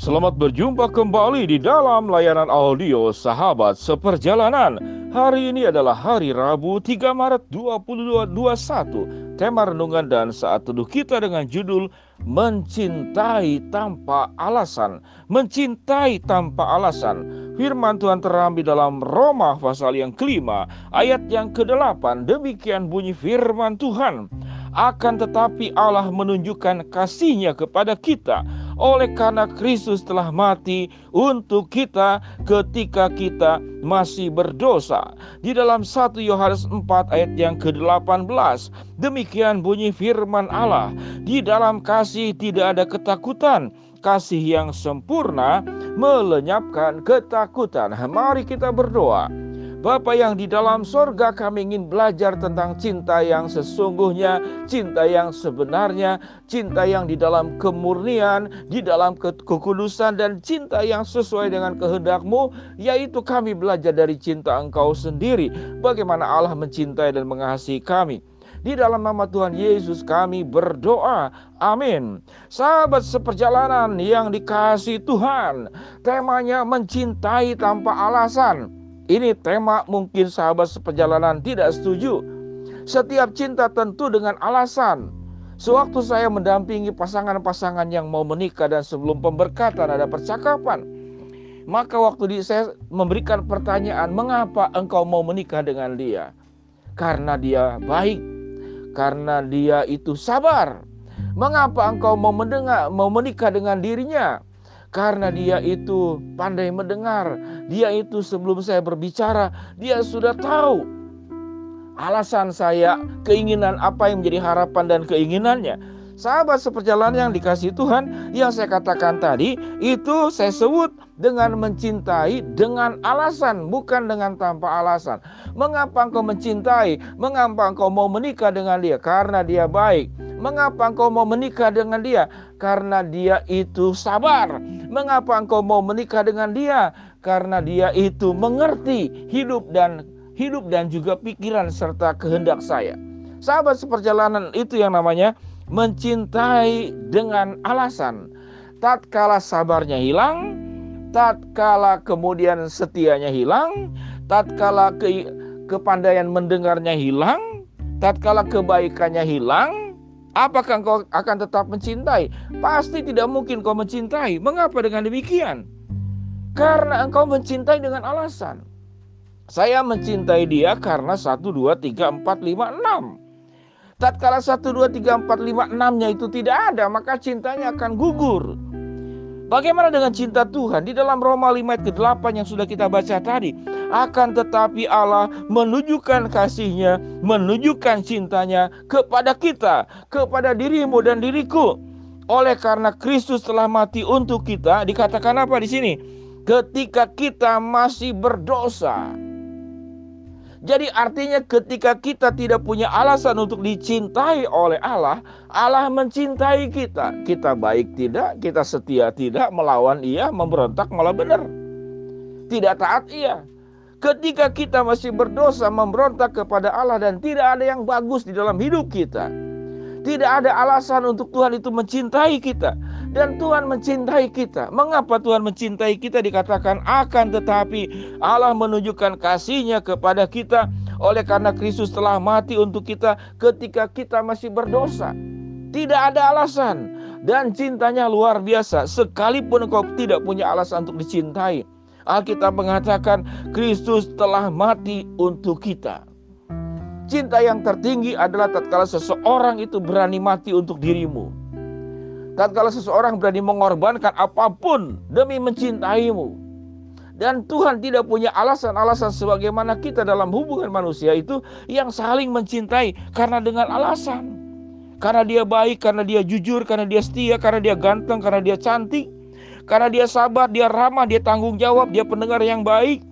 Selamat berjumpa kembali di dalam layanan audio Sahabat Seperjalanan. Hari ini adalah hari Rabu 3 Maret 2021. Tema renungan dan saat teduh kita dengan judul Mencintai Tanpa Alasan. Mencintai Tanpa Alasan. Firman Tuhan terambil dalam Roma pasal yang kelima, ayat yang ke-8. Demikian bunyi firman Tuhan. Akan tetapi Allah menunjukkan kasihnya kepada kita oleh karena Kristus telah mati untuk kita ketika kita masih berdosa. Di dalam 1 Yohanes 4 ayat yang ke-18, demikian bunyi firman Allah, di dalam kasih tidak ada ketakutan, kasih yang sempurna melenyapkan ketakutan. Mari kita berdoa. Bapa yang di dalam sorga kami ingin belajar tentang cinta yang sesungguhnya, cinta yang sebenarnya, cinta yang di dalam kemurnian, di dalam kekudusan dan cinta yang sesuai dengan kehendakmu, yaitu kami belajar dari cinta engkau sendiri. Bagaimana Allah mencintai dan mengasihi kami. Di dalam nama Tuhan Yesus kami berdoa. Amin. Sahabat seperjalanan yang dikasih Tuhan, temanya mencintai tanpa alasan. Ini tema mungkin sahabat seperjalanan tidak setuju. Setiap cinta tentu dengan alasan. Sewaktu saya mendampingi pasangan-pasangan yang mau menikah dan sebelum pemberkatan ada percakapan. Maka waktu di, saya memberikan pertanyaan, mengapa engkau mau menikah dengan dia? Karena dia baik, karena dia itu sabar. Mengapa engkau mau mendengar, mau menikah dengan dirinya? Karena dia itu pandai mendengar. Dia itu sebelum saya berbicara, dia sudah tahu alasan saya, keinginan apa yang menjadi harapan dan keinginannya. Sahabat seperjalanan yang dikasih Tuhan, yang saya katakan tadi, itu saya sebut dengan mencintai dengan alasan, bukan dengan tanpa alasan. Mengapa engkau mencintai? Mengapa engkau mau menikah dengan dia? Karena dia baik. Mengapa engkau mau menikah dengan dia? Karena dia itu sabar. Mengapa engkau mau menikah dengan dia? Karena dia itu mengerti hidup dan hidup dan juga pikiran serta kehendak saya. Sahabat seperjalanan itu yang namanya mencintai dengan alasan. Tatkala sabarnya hilang, tatkala kemudian setianya hilang, tatkala ke, kepandaian mendengarnya hilang, tatkala kebaikannya hilang, apakah engkau akan tetap mencintai? Pasti tidak mungkin kau mencintai. Mengapa dengan demikian? Karena engkau mencintai dengan alasan. Saya mencintai dia karena 1, 2, 3, 4, 5, 6. Tatkala 1, 2, 3, 4, 5, 6-nya itu tidak ada, maka cintanya akan gugur. Bagaimana dengan cinta Tuhan? Di dalam Roma 5 ayat ke-8 yang sudah kita baca tadi. Akan tetapi Allah menunjukkan kasihnya, menunjukkan cintanya kepada kita, kepada dirimu dan diriku. Oleh karena Kristus telah mati untuk kita, dikatakan apa di sini? Ketika kita masih berdosa. Jadi artinya ketika kita tidak punya alasan untuk dicintai oleh Allah, Allah mencintai kita. Kita baik tidak, kita setia tidak, melawan ia, memberontak malah benar. Tidak taat ia. Ketika kita masih berdosa, memberontak kepada Allah dan tidak ada yang bagus di dalam hidup kita. Tidak ada alasan untuk Tuhan itu mencintai kita dan Tuhan mencintai kita. Mengapa Tuhan mencintai kita dikatakan akan tetapi Allah menunjukkan kasihnya kepada kita oleh karena Kristus telah mati untuk kita ketika kita masih berdosa. Tidak ada alasan dan cintanya luar biasa sekalipun engkau tidak punya alasan untuk dicintai. Alkitab mengatakan Kristus telah mati untuk kita. Cinta yang tertinggi adalah tatkala seseorang itu berani mati untuk dirimu. Tatkala seseorang berani mengorbankan apa pun demi mencintaimu. Dan Tuhan tidak punya alasan-alasan sebagaimana kita dalam hubungan manusia itu yang saling mencintai karena dengan alasan. Karena dia baik, karena dia jujur, karena dia setia, karena dia ganteng, karena dia cantik, karena dia sabar, dia ramah, dia tanggung jawab, dia pendengar yang baik.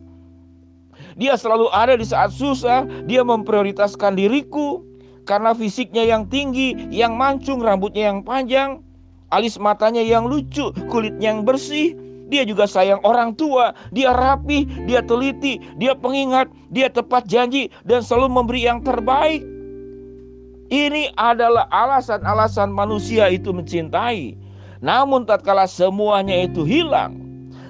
Dia selalu ada di saat susah, dia memprioritaskan diriku karena fisiknya yang tinggi, yang mancung, rambutnya yang panjang, alis matanya yang lucu, kulit yang bersih. Dia juga sayang orang tua, dia rapi, dia teliti, dia pengingat, dia tepat janji dan selalu memberi yang terbaik. Ini adalah alasan-alasan manusia itu mencintai. Namun tatkala semuanya itu hilang,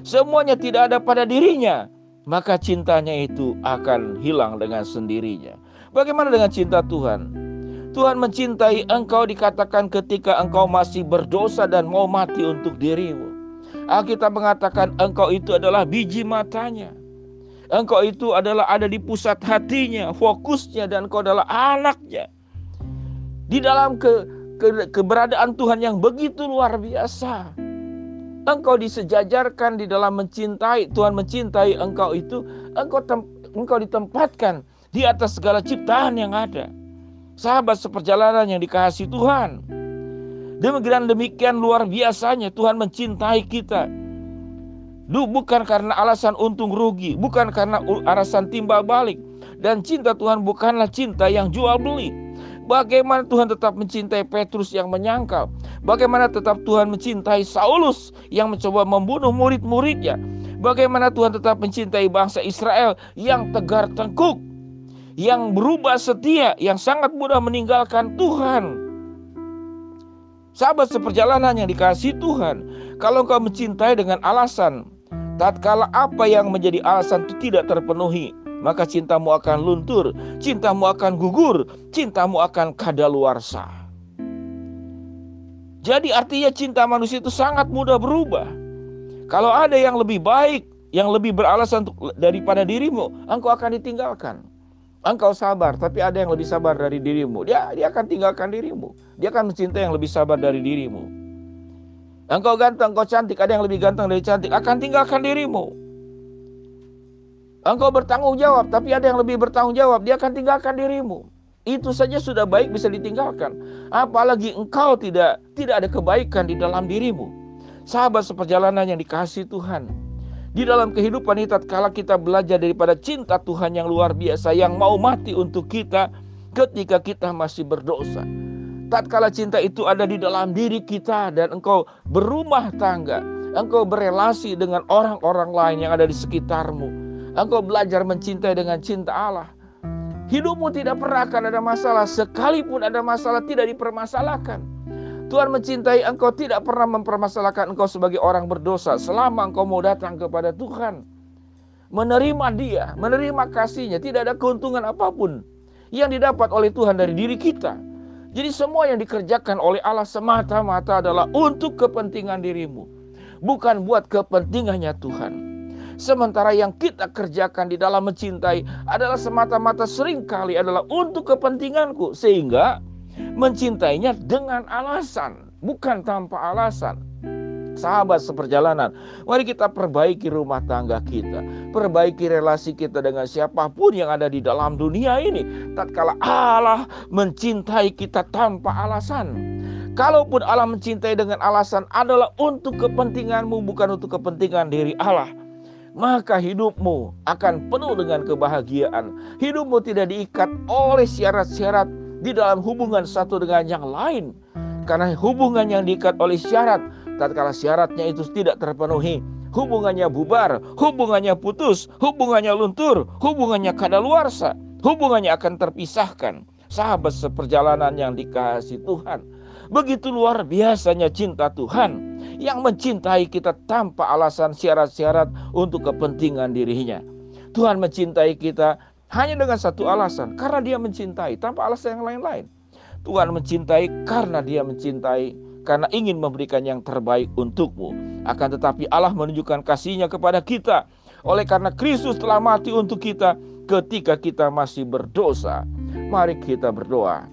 semuanya tidak ada pada dirinya, maka cintanya itu akan hilang dengan sendirinya. Bagaimana dengan cinta Tuhan? Tuhan mencintai engkau dikatakan ketika engkau masih berdosa dan mau mati untuk dirimu. Alkitab mengatakan engkau itu adalah biji matanya. Engkau itu adalah ada di pusat hatinya, fokusnya dan engkau adalah anaknya. Di dalam ke, ke, keberadaan Tuhan yang begitu luar biasa. Engkau disejajarkan di dalam mencintai, Tuhan mencintai engkau itu, engkau tem, engkau ditempatkan di atas segala ciptaan yang ada. Sahabat seperjalanan yang dikasih Tuhan. Demikian demikian luar biasanya Tuhan mencintai kita. Lu bukan karena alasan untung rugi, bukan karena alasan timbal balik. Dan cinta Tuhan bukanlah cinta yang jual beli. Bagaimana Tuhan tetap mencintai Petrus yang menyangkal? Bagaimana tetap Tuhan mencintai Saulus yang mencoba membunuh murid-muridnya? Bagaimana Tuhan tetap mencintai bangsa Israel yang tegar tengkuk? Yang berubah setia, yang sangat mudah meninggalkan Tuhan. Sahabat seperjalanan yang dikasih Tuhan, kalau engkau mencintai dengan alasan, tatkala apa yang menjadi alasan itu tidak terpenuhi, maka cintamu akan luntur, cintamu akan gugur, cintamu akan kadaluarsa. Jadi artinya cinta manusia itu sangat mudah berubah. Kalau ada yang lebih baik, yang lebih beralasan daripada dirimu, engkau akan ditinggalkan. Engkau sabar, tapi ada yang lebih sabar dari dirimu. Dia dia akan tinggalkan dirimu. Dia akan mencintai yang lebih sabar dari dirimu. Engkau ganteng, engkau cantik, ada yang lebih ganteng dari cantik, akan tinggalkan dirimu. Engkau bertanggung jawab, tapi ada yang lebih bertanggung jawab, dia akan tinggalkan dirimu. Itu saja sudah baik bisa ditinggalkan. Apalagi engkau tidak tidak ada kebaikan di dalam dirimu. Sahabat seperjalanan yang dikasih Tuhan. Di dalam kehidupan ini tatkala kita belajar daripada cinta Tuhan yang luar biasa yang mau mati untuk kita ketika kita masih berdosa. Tatkala cinta itu ada di dalam diri kita dan engkau berumah tangga, engkau berelasi dengan orang-orang lain yang ada di sekitarmu Engkau belajar mencintai dengan cinta Allah. Hidupmu tidak pernah akan ada masalah, sekalipun ada masalah tidak dipermasalahkan. Tuhan mencintai engkau tidak pernah mempermasalahkan engkau sebagai orang berdosa selama engkau mau datang kepada Tuhan. Menerima dia, menerima kasihnya, tidak ada keuntungan apa pun yang didapat oleh Tuhan dari diri kita. Jadi semua yang dikerjakan oleh Allah semata-mata adalah untuk kepentingan dirimu. Bukan buat kepentingannya Tuhan. Sementara yang kita kerjakan di dalam mencintai adalah semata-mata sering kali adalah untuk kepentinganku. Sehingga mencintainya dengan alasan, bukan tanpa alasan. Sahabat seperjalanan, mari kita perbaiki rumah tangga kita, perbaiki relasi kita dengan siapa pun yang ada di dalam dunia ini. Tatkala Allah mencintai kita tanpa alasan, Kalaupun Allah mencintai dengan alasan adalah untuk kepentinganmu, bukan untuk kepentingan diri Allah maka hidupmu akan penuh dengan kebahagiaan. Hidupmu tidak diikat oleh syarat-syarat di dalam hubungan satu dengan yang lain. Karena hubungan yang diikat oleh syarat, tatkala syaratnya itu tidak terpenuhi, hubungannya bubar, hubungannya putus, hubungannya luntur, hubungannya kadaluarsa, hubungannya akan terpisahkan. Sahabat seperjalanan yang dikasih Tuhan, begitu luar biasanya cinta Tuhan yang mencintai kita tanpa alasan syarat-syarat untuk kepentingan dirinya. Tuhan mencintai kita hanya dengan satu alasan, karena Dia mencintai tanpa alasan yang lain-lain. Tuhan mencintai karena Dia mencintai, karena ingin memberikan yang terbaik untukmu. Akan tetapi Allah menunjukkan kasihnya kepada kita oleh karena Kristus telah mati untuk kita ketika kita masih berdosa. Mari kita berdoa.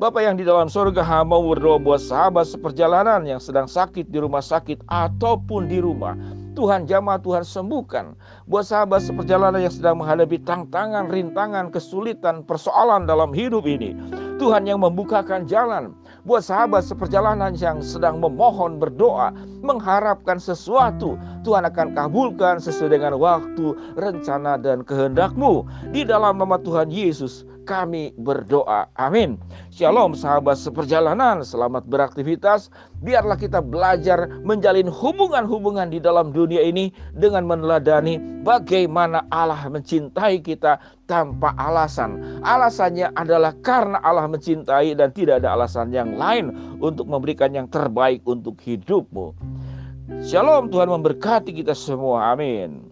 Bapak yang di dalam surga hamba berdoa buat sahabat seperjalanan yang sedang sakit di rumah sakit ataupun di rumah. Tuhan jamah, Tuhan sembuhkan. Buat sahabat seperjalanan yang sedang menghadapi tantangan, rintangan, kesulitan, persoalan dalam hidup ini. Tuhan yang membukakan jalan. Buat sahabat seperjalanan yang sedang memohon berdoa, mengharapkan sesuatu. Tuhan akan kabulkan sesuai dengan waktu, rencana, dan kehendakmu. Di dalam nama Tuhan Yesus, kami berdoa. Amin. Shalom sahabat seperjalanan, selamat beraktivitas. Biarlah kita belajar menjalin hubungan-hubungan di dalam dunia ini dengan meneladani bagaimana Allah mencintai kita tanpa alasan. Alasannya adalah karena Allah mencintai dan tidak ada alasan yang lain untuk memberikan yang terbaik untuk hidupmu. Shalom, Tuhan memberkati kita semua. Amin.